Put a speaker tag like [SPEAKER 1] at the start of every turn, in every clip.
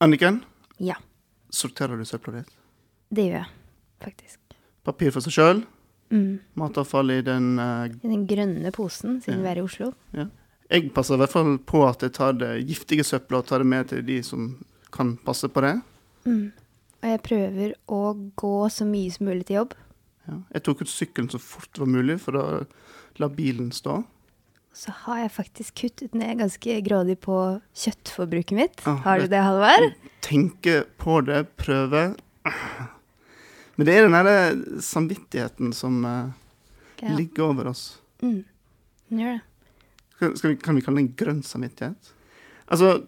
[SPEAKER 1] Anniken,
[SPEAKER 2] Ja,
[SPEAKER 1] sorterer du søpla ditt?
[SPEAKER 2] det gjør jeg faktisk.
[SPEAKER 1] Papir for seg sjøl,
[SPEAKER 2] Mm.
[SPEAKER 1] matavfall i den eh,
[SPEAKER 2] I den grønne posen, siden
[SPEAKER 1] Ja.
[SPEAKER 2] vi er i Oslo.
[SPEAKER 1] Jeg passer i hvert fall på at jeg tar det giftige søpla og tar det med til de som kan passe på det.
[SPEAKER 2] Mm. Og jeg prøver å gå så mye som mulig til jobb.
[SPEAKER 1] Ja. Jeg tok ut sykkelen så fort det var mulig, for å la bilen stå.
[SPEAKER 2] Så har jeg faktisk kuttet ned ganske grådig på kjøttforbruket mitt.
[SPEAKER 1] Ah,
[SPEAKER 2] har du
[SPEAKER 1] det-
[SPEAKER 2] Halvard?
[SPEAKER 1] Tenke på det, prøve. Men det er den derre samvittigheten som eh,
[SPEAKER 2] Ja.
[SPEAKER 1] ligger over oss.
[SPEAKER 2] Mm. Den Gjør det.
[SPEAKER 1] Skal, skal vi, kan vi kalle det en grønn samvittighet? Altså,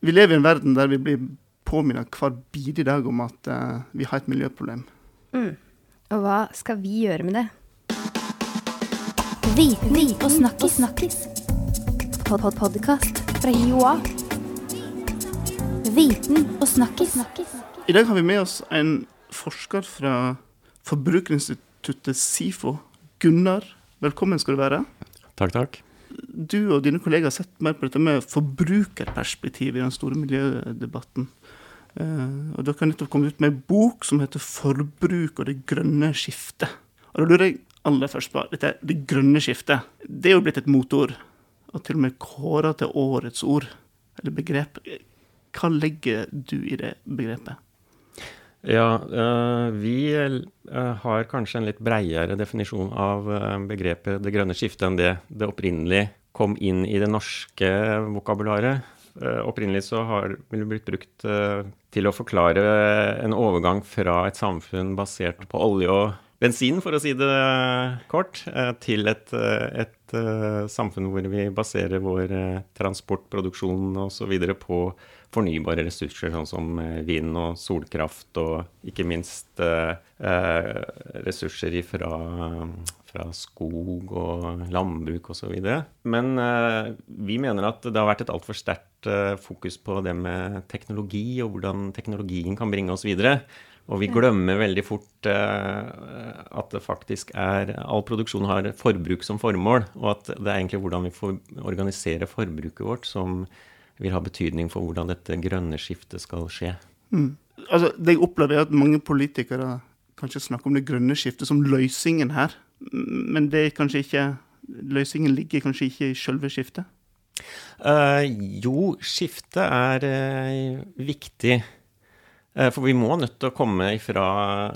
[SPEAKER 1] vi lever i en verden der vi blir påminnet hver bidige dag om at uh, vi har et miljøproblem.
[SPEAKER 2] Mm. Og hva skal vi gjøre med det?
[SPEAKER 3] Viten og snakkis. snakkis. Pod -pod Podkast fra Joa. Viten og snakkis.
[SPEAKER 1] I dag har vi med oss en forsker fra Forbrukerinstituttet SIFO. Gunnar, velkommen skal du være.
[SPEAKER 4] Takk, takk.
[SPEAKER 1] Du og dine kollegaer har sett mer på dette med forbrukerperspektiv i den store miljødebatten. Uh, og dere har nettopp kommet ut med en bok som heter 'Forbruk og det grønne skiftet'. Og da lurer jeg aller først på dette det grønne skiftet. Det er jo blitt et motord, og til og med kåra til årets ord, eller begrep. Hva legger du i det begrepet?
[SPEAKER 4] Ja, eh, vi eh, har kanskje en litt breiere definisjon av eh, begrepet 'det grønne skiftet' enn det det opprinnelig kom inn i det norske vokabularet. Opprinnelig så har det blitt brukt til å forklare en overgang fra et samfunn basert på olje og bensin, for å si det eh, kort, eh, til et, eh, et samfunn hvor vi baserer vår transport, produksjon osv. på fornybare ressurser, sånn som vind og solkraft, og ikke minst ressurser fra, fra skog og landbruk osv. Men vi mener at det har vært et altfor sterkt fokus på det med teknologi, og hvordan teknologien kan bringe oss videre. Og vi glemmer veldig fort eh, at det faktisk er All produksjon har forbruk som formål, og at det er egentlig hvordan vi får organisere forbruket vårt som vil ha betydning for hvordan dette grønne skiftet skal skje.
[SPEAKER 1] Mm. Altså, det jeg opplever, er at mange politikere kanskje snakker om det grønne skiftet som løsningen her. Men det er kanskje ikke Løsningen ligger kanskje ikke i selve skiftet?
[SPEAKER 4] Uh, jo, skiftet er uh, viktig. Eh, for vi må nødt til å komme ifra,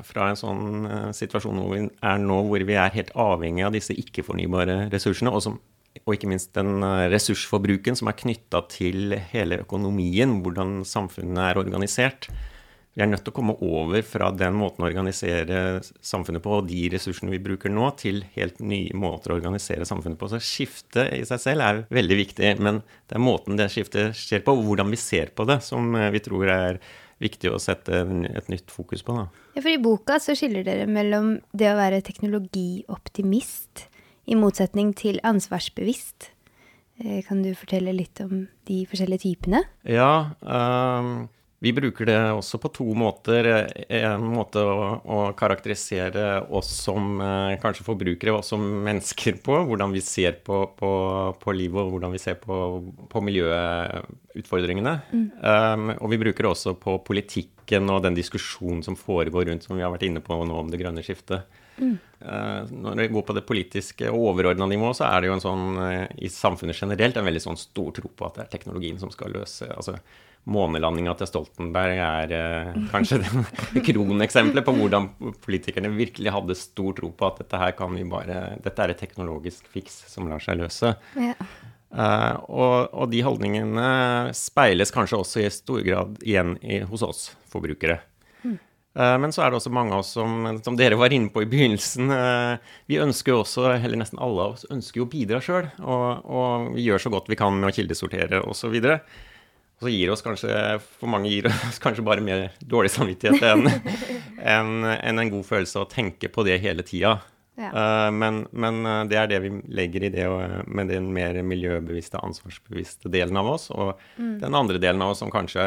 [SPEAKER 4] fra en sånn eh, situasjon hvor vi er nå, hvor vi er helt avhengig av disse ikke-fornybare ressursene, og, som, og ikke minst den eh, ressursforbruken som er knytta til hele økonomien, hvordan samfunnet er organisert. Vi er nødt til å komme over fra den måten å organisere samfunnet på og de ressursene vi bruker nå, til helt nye måter å organisere samfunnet på. Så skiftet i seg selv er veldig viktig, men det er måten det skiftet skjer på, og hvordan vi ser på det, som vi tror er viktig å sette et nytt fokus på. Da.
[SPEAKER 2] Ja, for I boka så skiller dere mellom det å være teknologioptimist i motsetning til ansvarsbevisst. Eh, Kan du fortelle litt om de forskjellige typene?
[SPEAKER 4] Ja, ehm, vi bruker det også på to måter. En måte å, å karakterisere oss som eh, kanskje forbrukere, oss som mennesker på. Hvordan vi ser på, på, på livet og hvordan vi ser på, på miljøutfordringene. Um, og vi bruker det også på politikken og den diskusjonen som foregår rundt, som vi har vært inne på nå om det grønne skiftet. Eh, når vi går på det politiske og overordna nivå, så er det jo en sånn eh, i samfunnet generelt en veldig sånn stor tro på at det er teknologien som skal løse altså Månelandinga til Stoltenberg er eh, kanskje det kroneksempelet på hvordan politikerne virkelig hadde stor tro på at dette her kan vi bare Dette er et teknologisk fiks som lar seg løse.
[SPEAKER 2] Ja.
[SPEAKER 4] Eh, og, og de holdningene speiles kanskje også i stor grad igjen i, hos oss forbrukere. Eh, Men så er det også mange av oss som, som dere var inne på i begynnelsen, eh, vi ønsker jo også, eller nesten alle av oss, ønsker jo å bidra sjøl. Og, og vi gjør så godt vi kan med å kildesortere osv. Og, og så gir oss kanskje, for mange gir oss kanskje bare mer dårlig samvittighet enn en, en, en god følelse å tenke på det hele tida.
[SPEAKER 2] Ja.
[SPEAKER 4] Uh, men, men eh, det er det vi legger i det med den mer miljøbevisste, ansvarsbevisste delen av oss. Og den andre delen av oss som kanskje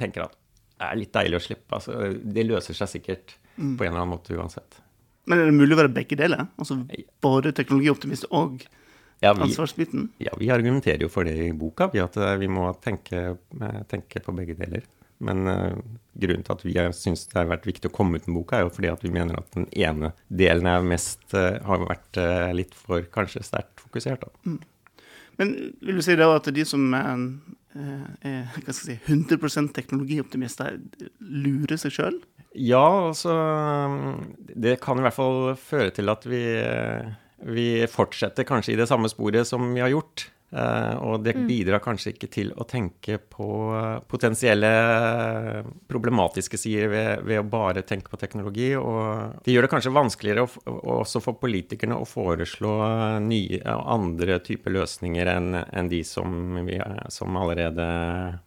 [SPEAKER 4] tenker at det er litt deilig å slippe. Altså, det løser seg sikkert på en eller annen måte uansett.
[SPEAKER 1] Men er det mulig å være begge deler? Altså både teknologioptimist og
[SPEAKER 4] Ja, vi,
[SPEAKER 1] ansvarsbiten?
[SPEAKER 4] ja, vi argumenterer jo for det i boka, vi at eh, vi må tenke, eh, tenke på begge deler. men uh, grunnen til at vi syns det har vært viktig å komme ut med boka, er jo fordi at vi mener at den ene delen er mest, uh, har vært uh, litt for kanskje sterkt fokusert. Da. Mm.
[SPEAKER 1] Men vil du si da at de som er, er hva skal jeg si, 100 teknologioptimister, lurer seg sjøl?
[SPEAKER 4] Ja, altså Det kan i hvert fall føre til at vi, vi fortsetter kanskje i det samme sporet som vi har gjort. Uh, og det mm. bidrar kanskje ikke til å tenke på potensielle problematiske sider ved, ved, å bare tenke på teknologi. Og det gjør det kanskje vanskeligere å, også for politikerne å foreslå nye, andre typer løsninger enn en de som, vi, som, allerede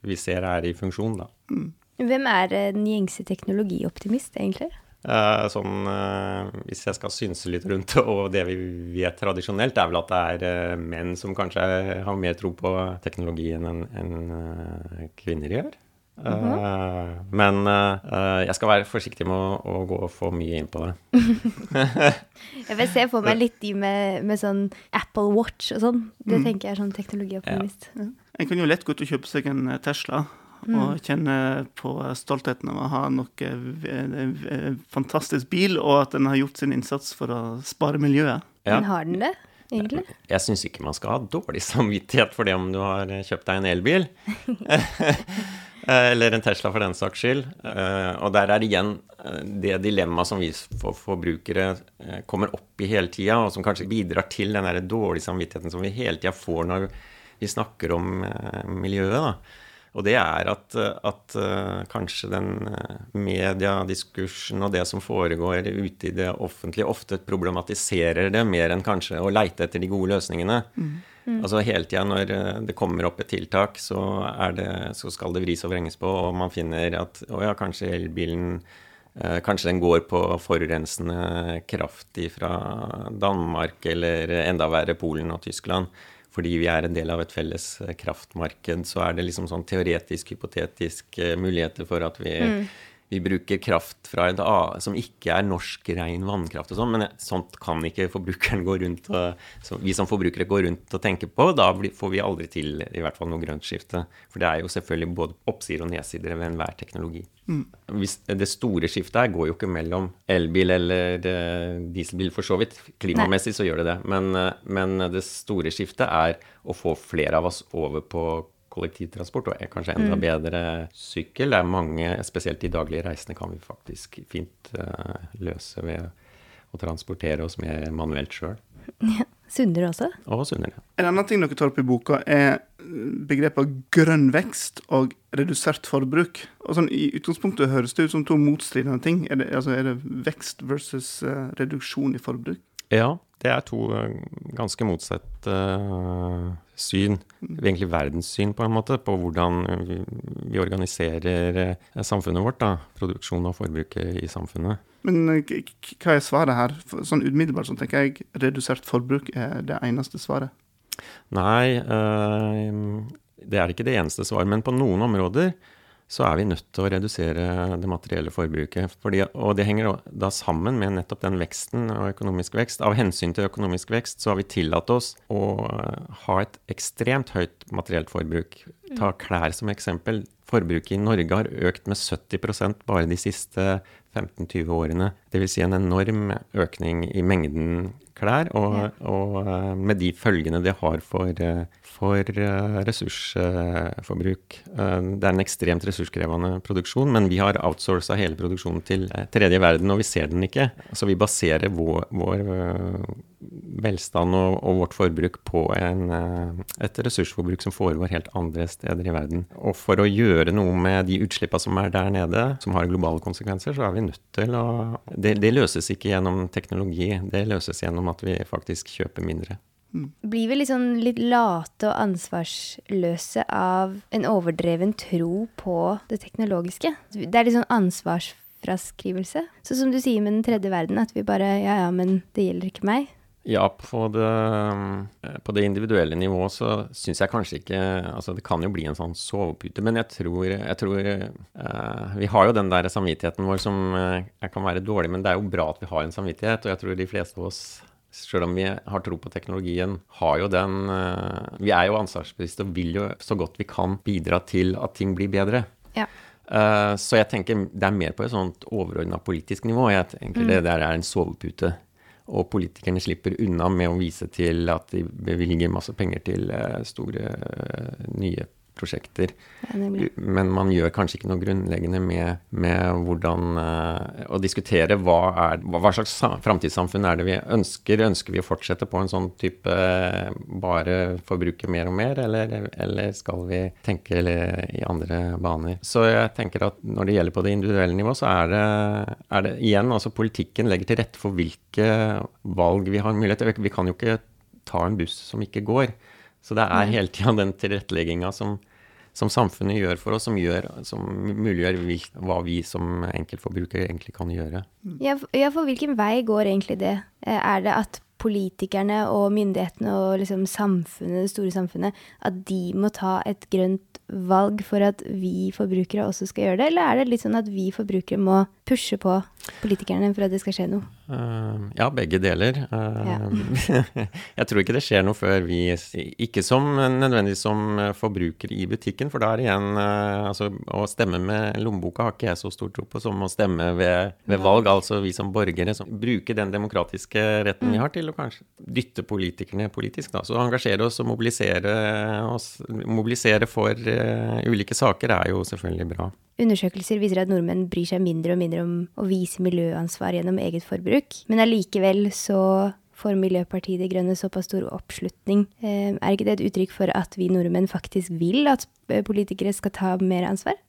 [SPEAKER 4] vi ser er i funksjon. Da. Mm.
[SPEAKER 2] Hvem er den gjengse teknologioptimist, egentlig?
[SPEAKER 4] Uh, sånn, uh, hvis jeg skal synse litt rundt og det vi vet tradisjonelt, er vel at det er uh, menn som kanskje har mer tro på teknologien enn en, kvinner gjør. Mm -hmm. Men jeg skal være forsiktig med å, å, gå for mye inn på det.
[SPEAKER 2] jeg vil se for meg litt de med, med sånn Apple Watch og sånn. Det mm. tenker jeg er sånn teknologioptimist. Ja.
[SPEAKER 1] Ja. En kan jo lett gå ut og kjøpe seg en Tesla. Mm. Og kjenne på stoltheten av å ha noe en fantastisk bil, og at den har gjort sin innsats for å spare miljøet.
[SPEAKER 2] Ja. Men har den det? Egentlig?
[SPEAKER 4] Jeg, jeg syns ikke man skal ha dårlig samvittighet for det om du har kjøpt deg en elbil. Eller en Tesla, for den saks skyld. Eh, og der er igjen eh, det dilemmaet som vi forbrukere eh, kommer opp i hele tida, og som kanskje bidrar til den dårlige samvittigheten som vi hele tida får når vi snakker om miljøet. da og det er at, at uh, kanskje den uh, mediediskursen og det som foregår ute i det offentlige, ofte problematiserer det mer enn kanskje å leite etter de gode løsningene. Mm. Mm. Altså Hele tida når uh, det kommer opp et tiltak, så, det, så, skal det vris og vrenges på, og man finner at å ja, kanskje elbilen Kanskje den går på forurensende kraft fra Danmark eller enda verre Polen og Tyskland fordi vi er en del av et felles eh, kraftmarked, så er det liksom sånn teoretisk, hypotetisk uh, muligheter for at vi, mm. Vi bruker kraft fra et A som ikke er norsk ren vannkraft og sånn, men sånt kan ikke forbrukeren gå rundt og Vi som forbrukere går rundt og tenker på, da får vi aldri til i hvert fall noe grønt skifte. For det er jo selvfølgelig både oppsider og nedsider ved enhver teknologi. Mm. det store skiftet her går jo ikke mellom elbil eller uh, dieselbil, for så vidt. Klimamessig så gjør det det. Men, uh, men, det store skiftet er å få flere av oss over på kollektivtransport, og kanskje enda mm. bedre sykkel. Det er mange, spesielt de daglige reisene, kan vi faktisk fint uh, løse ved å transportere oss mer manuelt sjøl.
[SPEAKER 2] Ja. Sunnere også?
[SPEAKER 4] Og sunnere.
[SPEAKER 1] En annen ting dere tar opp i boka, er begrepet grønn vekst og redusert forbruk. Og sånn, I utgangspunktet høres det ut som to motstridende ting. Er det, altså, er det vekst versus uh, reduksjon i forbruk?
[SPEAKER 4] Ja, det er to uh, ganske motsatte uh, syn. Egentlig verdenssyn, på en måte, på hvordan vi, vi organiserer samfunnet vårt. da, Produksjon og forbruket i samfunnet.
[SPEAKER 1] Men eh, hva er svaret her? Sånn umiddelbart så tenker jeg redusert forbruk er det eneste svaret.
[SPEAKER 4] Nei, det er ikke det eneste svaret. Men på noen områder så er vi nødt til å redusere det materielle forbruket. Fordi, og det henger da sammen med nettopp den veksten og økonomisk vekst. Av hensyn til økonomisk vekst så har vi tillatt oss å ha et ekstremt høyt materielt forbruk. Ta klær som eksempel. Forbruket i Norge har økt med 70% bare de siste 15-20 årene. Dvs. Si en enorm økning i mengden klær, og, ja. og uh, med de følgene det har for, uh, for uh, ressursforbruk. det er en ekstremt ressurskrevende produksjon, men vi har outsourca hele produksjonen til tredje verden, og vi ser den ikke. Så vi baserer vår, vår velstand og, og, vårt forbruk på en, eh, et ressursforbruk som foregår helt andre steder i verden. Og for å gjøre noe med de utslippene som er der nede, som har globale konsekvenser, så er vi nødt til å det, det løses ikke gjennom teknologi, det løses gjennom at vi faktisk kjøper mindre.
[SPEAKER 2] Mm. Blir vi liksom litt late og ansvarsløse av en overdreven tro på det teknologiske? Det er litt sånn ansvarsfraskrivelse. Så som du sier med den tredje verden, at vi bare ja ja, men det gjelder ikke meg.
[SPEAKER 4] Ja, på det, på det, individuelle nivået så syns jeg kanskje ikke Altså, det kan jo bli en sånn sovepute, men jeg tror, jeg tror uh, Vi har jo den der samvittigheten vår som uh, kan være dårlig, men det er jo bra at vi har en samvittighet, og jeg tror de fleste av oss selv om vi har tro på teknologien, har jo den uh, Vi er jo ansvarsbevisste og vil jo så godt vi kan bidra til at ting blir bedre. Ja. Eh, så jeg tenker det er mer på et sånt overordna politisk nivå. Jeg tenker det der er en sovepute. Og politikerne slipper unna med å vise til at de bevilger masse penger til eh, store eh, nye prosjekter.
[SPEAKER 2] Ja.
[SPEAKER 4] Men man gjør kanskje ikke noe grunnleggende med, med hvordan uh, Å diskutere hva, er, hva slags sa- framtidssamfunn er det vi ønsker. Ønsker vi å fortsette på en sånn type eh, bare forbruke mer og mer, eller, eller skal vi tenke i andre baner? Så jeg tenker at når det gjelder på det individuelle nivå, så er det, er det igjen altså politikken legger til rette for hvilke valg vi har mulighet til. Vi kan jo ikke ta en buss som ikke går. Så det er hele tida den tilrettelegginga som, som samfunnet gjør for oss, som, gjør, som muliggjør hva vi som enkeltforbrukere egentlig kan gjøre.
[SPEAKER 2] Ja, ja, for hvilken vei går egentlig det? Eh, Er det at politikerne og myndighetene og liksom samfunnet, det store samfunnet, at de må ta et grønt valg for at vi forbrukere også skal gjøre det? Eller er det litt sånn at vi forbrukere må pushe på politikerne for at det skal skje noe?
[SPEAKER 4] Uh, ja, begge deler. Eh, jeg tror ikke det skjer noe før vi Ikke som nødvendigvis som forbruker i butikken, for da er det igjen uh, altså, Å stemme med lommeboka har ikke jeg så stor tro på som å stemme ved, ved valg. Altså vi som borgere som bruker den demokratiske retten vi har til å kanskje dytte politikerne politisk. Da. Så engasjere oss og mobilisere, oss, mobilisere for ulike saker er jo selvfølgelig bra.
[SPEAKER 2] Undersøkelser viser at nordmenn bryr seg mindre og mindre om å vise miljøansvar gjennom eget forbruk, men allikevel så får Miljøpartiet De Grønne såpass stor oppslutning. Eh, Er ikke det et uttrykk for at vi nordmenn faktisk vil at eh, politikere skal ta mer ansvar?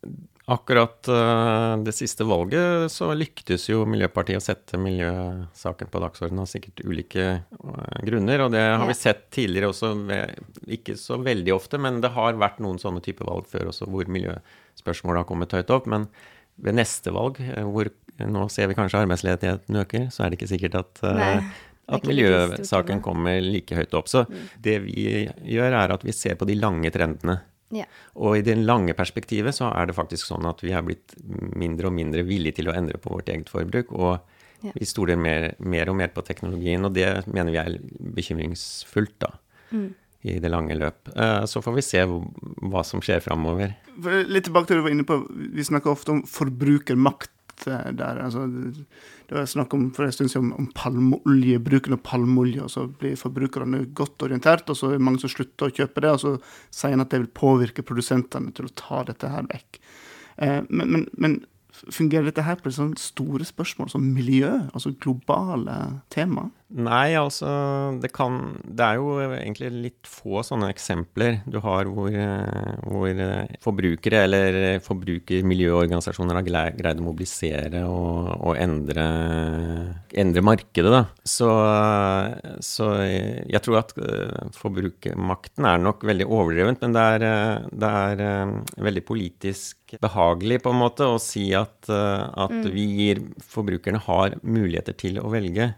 [SPEAKER 4] Akkurat eh, det siste valget så lyktes jo Miljøpartiet å sette miljøsaken på dagsordenen av sikkert ulike grunner. Og det har vi sett tidligere også, ikke så veldig ofte, men det har vært noen sånne type valg før også hvor miljøspørsmålet har kommet høyt opp. Men ved neste valg, hvor nå ser vi kanskje arbeidsledigheten øker, så er det ikke sikkert at,
[SPEAKER 2] Nei,
[SPEAKER 4] at miljøsaken kommer like høyt opp. Så det vi gjør, er at vi ser på de lange trendene.
[SPEAKER 2] Ja.
[SPEAKER 4] Og i det lange perspektivet så er det faktisk sånn at vi er blitt mindre og mindre villige til å endre på vårt eget forbruk. Og
[SPEAKER 2] Ja.
[SPEAKER 4] vi stoler mer, mer og mer på teknologien, og det mener vi er bekymringsfullt, da.
[SPEAKER 2] Mm.
[SPEAKER 4] I det lange løp. Eh, Så får vi se hva som skjer framover.
[SPEAKER 1] Litt tilbake til det du var inne på. Vi snakker ofte om forbrukermakt eh, der. Altså, det var snakk om for en stund siden om, om palmeolje, bruken av palmeolje. og Så blir forbrukerne godt orientert, og så er det mange som slutter å kjøpe det. Og så sier en at det vil påvirke produsentene til å ta dette her vekk. Eh, men, men, men fungerer dette her på sånne store spørsmål som miljø, altså globale tema?
[SPEAKER 4] Nei, altså det kan Det er jo egentlig litt få sånne eksempler du har hvor, eh, hvor eh, forbrukere eller forbrukermiljøorganisasjoner har greid å mobilisere og, og endre, endre markedet, da. Så, så jeg tror at eh, forbrukermakten er nok veldig overdrevent, men det er, det er veldig politisk behagelig på en måte å si at, at mm. vi gir forbrukerne har muligheter til å velge.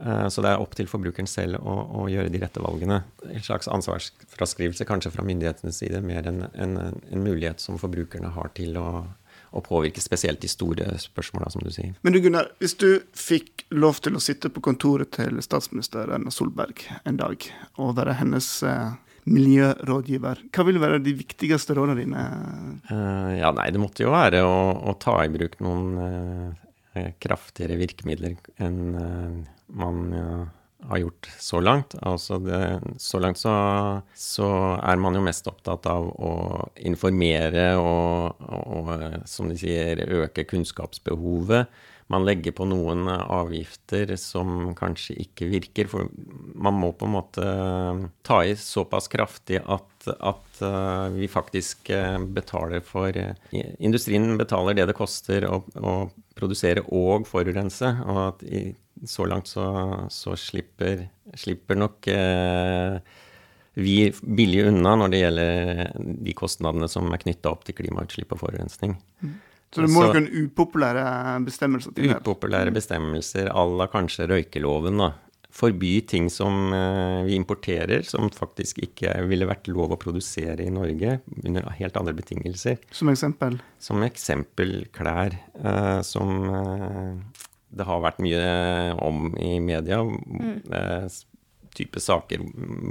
[SPEAKER 4] Eh, Så det er opp til forbrukeren selv å, å gjøre de rette valgene. En slags ansvarsfraskrivelse kanskje fra myndighetenes side, mer enn en, en mulighet som forbrukerne har til å, å påvirke spesielt de store spørsmåla, som du sier.
[SPEAKER 1] Men du Gunnar, hvis du fikk lov til å sitte på kontoret til statsminister Erna Solberg en dag, og være hennes eh, miljørådgiver, hva vil være de viktigste rådene dine?
[SPEAKER 4] Eh, ja, nei, det måtte jo være å, å ta i bruk noen kraftigere virkemidler enn eh, man eh, har gjort så langt. Altså det, så langt så, så er man jo mest opptatt av å informere og, og, eh, som de sier, øke kunnskapsbehovet. Man legger på noen avgifter som kanskje ikke virker, for man må på en måte ta i såpass kraftig at, at eh, vi faktisk eh, betaler for eh, Industrien betaler det det koster å, å produsere og forurense, og at i, så langt så, så slipper, slipper nok eh, vi billig unna når det gjelder de kostnadene som er knytta opp til klimautslipp og forurensning.
[SPEAKER 1] Så det må
[SPEAKER 4] jo
[SPEAKER 1] kunne upopulære bestemmelser til.
[SPEAKER 4] Upopulære bestemmelser à la kanskje røykeloven, da. Forby ting som eh, vi importerer, som faktisk ikke ville vært lov å produsere i Norge under helt andre betingelser.
[SPEAKER 1] Som eksempel.
[SPEAKER 4] Som eksempel klær, eh, som eh, det har vært mye om i media. S- type saker,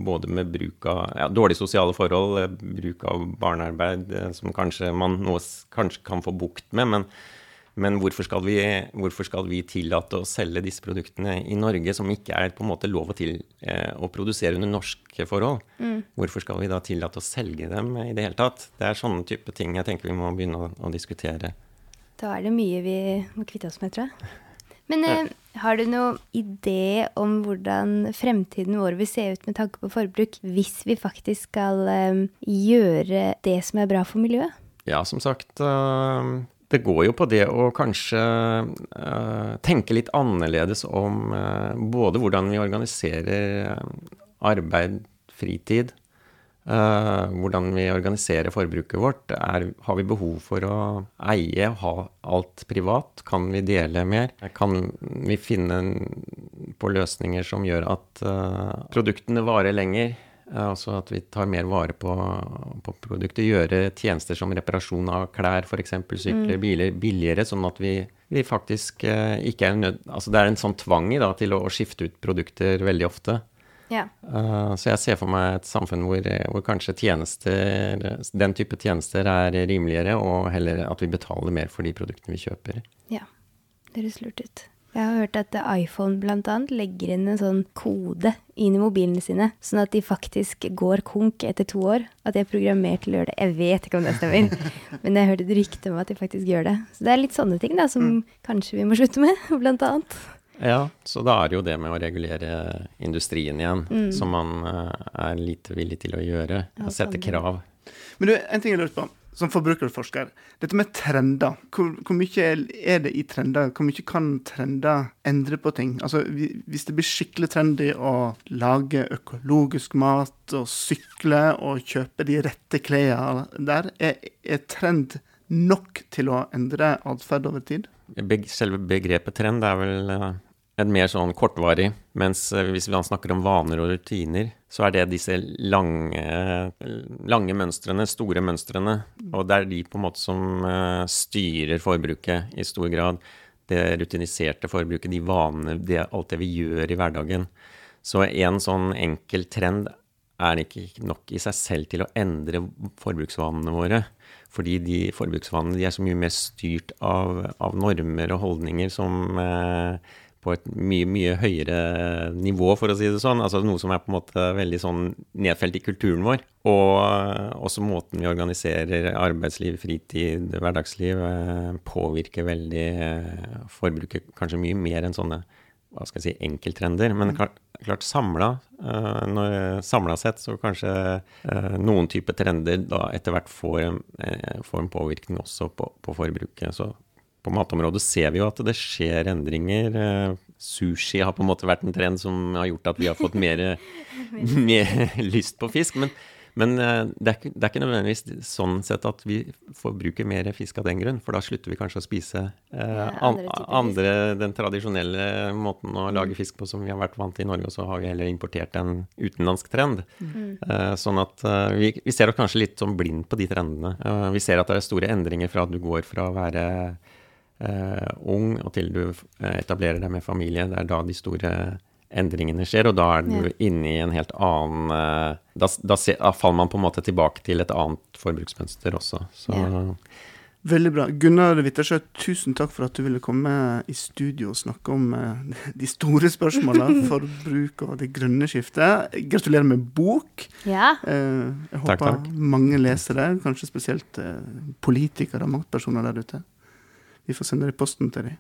[SPEAKER 4] både med bruk av ja, dårlige sosiale forhold, eh, bruk av barnearbeid, eh, som kanskje man nå kanskje kan få bukt med. Men, men hvorfor, skal vi, hvorfor skal vi tillate å selge disse produktene i Norge, som ikke er på en måte lov til, eh, å produsere under norske forhold? Hvorfor skal vi da tillate å selge dem i det hele tatt? Det er sånne type ting jeg tenker vi må begynne å, å diskutere.
[SPEAKER 2] Da er det mye vi må kvitte oss med, tror jeg. Men eh, har du noen idé om hvordan fremtiden vår vil se ut med tanke på forbruk, hvis vi faktisk skal eh, gjøre det som er bra for miljøet?
[SPEAKER 4] Ja, som sagt, øh, det går jo på det å kanskje øh, tenke litt annerledes om øh, både hvordan vi organiserer arbeid, fritid, hvordan vi organiserer forbruket vårt. Er, har vi behov for å eie, ha alt privat? Kan vi dele mer? Kan vi finne på løsninger som gjør at øh, produktene varer lenger? Eh, Altså at vi tar mer vare på, på produktet. Gjøre tjenester som reparasjon av klær, f.eks. sykler, biler, billigere, sånn at vi, vi faktisk eh, ikke er nødt Altså det er en sånn tvang i da, til å, å skifte ut produkter veldig ofte.
[SPEAKER 2] Ja.
[SPEAKER 4] Uh, så jeg ser for meg et samfunn hvor, hvor kanskje tjenester, den type tjenester er rimeligere, og heller at vi betaler mer for de produktene vi kjøper.
[SPEAKER 2] Ja, det høres lurt ut. Jeg har hørt at iPhone annet legger inn en sånn kode inn i mobilene sine, sånn at de faktisk går konk etter to år. At de er programmert til å gjøre det. Jeg vet ikke om det stemmer, men jeg hørte et rykte om at de faktisk gjør det. Så det er litt sånne ting da, som kanskje vi må slutte med, blant annet.
[SPEAKER 4] Ja, så da er det jo det med å regulere industrien igjen, som man eh, er lite villig til å gjøre.
[SPEAKER 2] Ja,
[SPEAKER 4] Sette krav.
[SPEAKER 1] Men du, en ting jeg lurer på, som forbrukerforsker. Dette med trender. Hvor, hvor mye er det i trender? Hvor mye kan trender endre på ting? Altså, Hvis det blir skikkelig trendy å lage økologisk mat og sykle og kjøpe de rette klærne der, er, er trend nok til å endre atferd over tid?
[SPEAKER 4] Selve begrepet trend er vel eh, et mer sånn kortvarig, mens eh, hvis vi snakker om vaner og rutiner, så er det disse lange, lange mønstrene, store mønstrene, og det er de på en måte som eh, styrer forbruket i stor grad. Det rutiniserte forbruket, de vanene, det, alt det vi gjør i hverdagen. Så en sånn enkel trend er ikke nok i seg selv til å endre forbruksvanene våre. Fordi de forbruksvanene de er så mye mer styrt av, av normer og holdninger som eh, på et mye, mye høyere nivå, for å si det sånn. Altså noe som er på en måte veldig sånn nedfelt i kulturen vår. Og eh, også måten vi organiserer arbeidsliv, fritid, hverdagsliv, eh, påvirker veldig eh, forbruket kanskje mye mer enn sånne hva skal jeg si, enkelttrender. Men klart, klart samla, samla sett så kanskje noen type trender da etter hvert får, en- får en påvirkning også på, på forbruket. Så på matområdet ser vi jo at det skjer endringer. Eh, Sushi har på en måte vært en trend som har gjort at vi har fått mer, mer lyst på fisk. Men, men eh, det, er ikke, det er ikke nødvendigvis sånn sett at vi forbruker mer fisk av den grunn, for da slutter vi kanskje å spise eh, an,
[SPEAKER 2] andre
[SPEAKER 4] andre, den tradisjonelle måten å lage fisk på som vi har vært vant til i Norge, og så har vi heller importert en utenlandsk trend. Eh, sånn at eh, vi, vi ser oss kanskje litt sånn blind på de trendene. Eh, vi ser at det er store endringer fra at du går fra å være ung og til du eh, etablerer deg med familie. Det er da de store endringene skjer, og da er du
[SPEAKER 2] Ja.
[SPEAKER 4] inne i en helt annen eh, da, da, se, da faller man på en måte tilbake til et annet forbruksmønster også. Så
[SPEAKER 2] Ja.
[SPEAKER 1] Veldig bra. Gunnar Wittersjø, tusen takk for at du ville komme i studio og snakke om eh, de store spørsmålene, forbruk og det grønne skiftet. Gratulerer med bok.
[SPEAKER 2] Ja.
[SPEAKER 1] Eh, jeg håper
[SPEAKER 4] Takk, takk.
[SPEAKER 1] mange leser det, kanskje spesielt eh, politikere og maktpersoner der ute. Vi får sende det i posten til dem.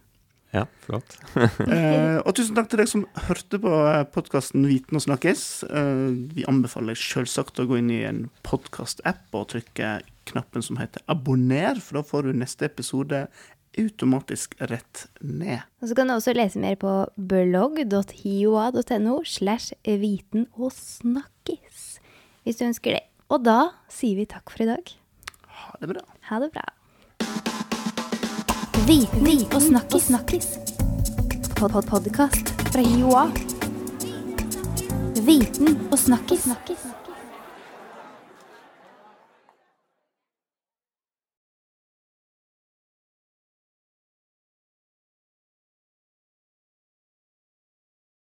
[SPEAKER 4] ja, flott.
[SPEAKER 1] Eh, og tusen takk til deg som hørte på podkasten Viten og snakkes. Eh, vi anbefaler selvsagt å gå inn i en podkast-app og trykke knappen som heter abonner, for da får du neste episode automatisk rett ned.
[SPEAKER 2] Og så kan du også lese mer på blogg.hioa.no slash viten og snakkes, hvis du ønsker det. Og da sier vi takk for i dag.
[SPEAKER 1] Ha det bra.
[SPEAKER 2] Ha det bra.
[SPEAKER 3] Viten og snakkis. snakkis. Pod -pod Podkast fra Joa. Viten og snakkis.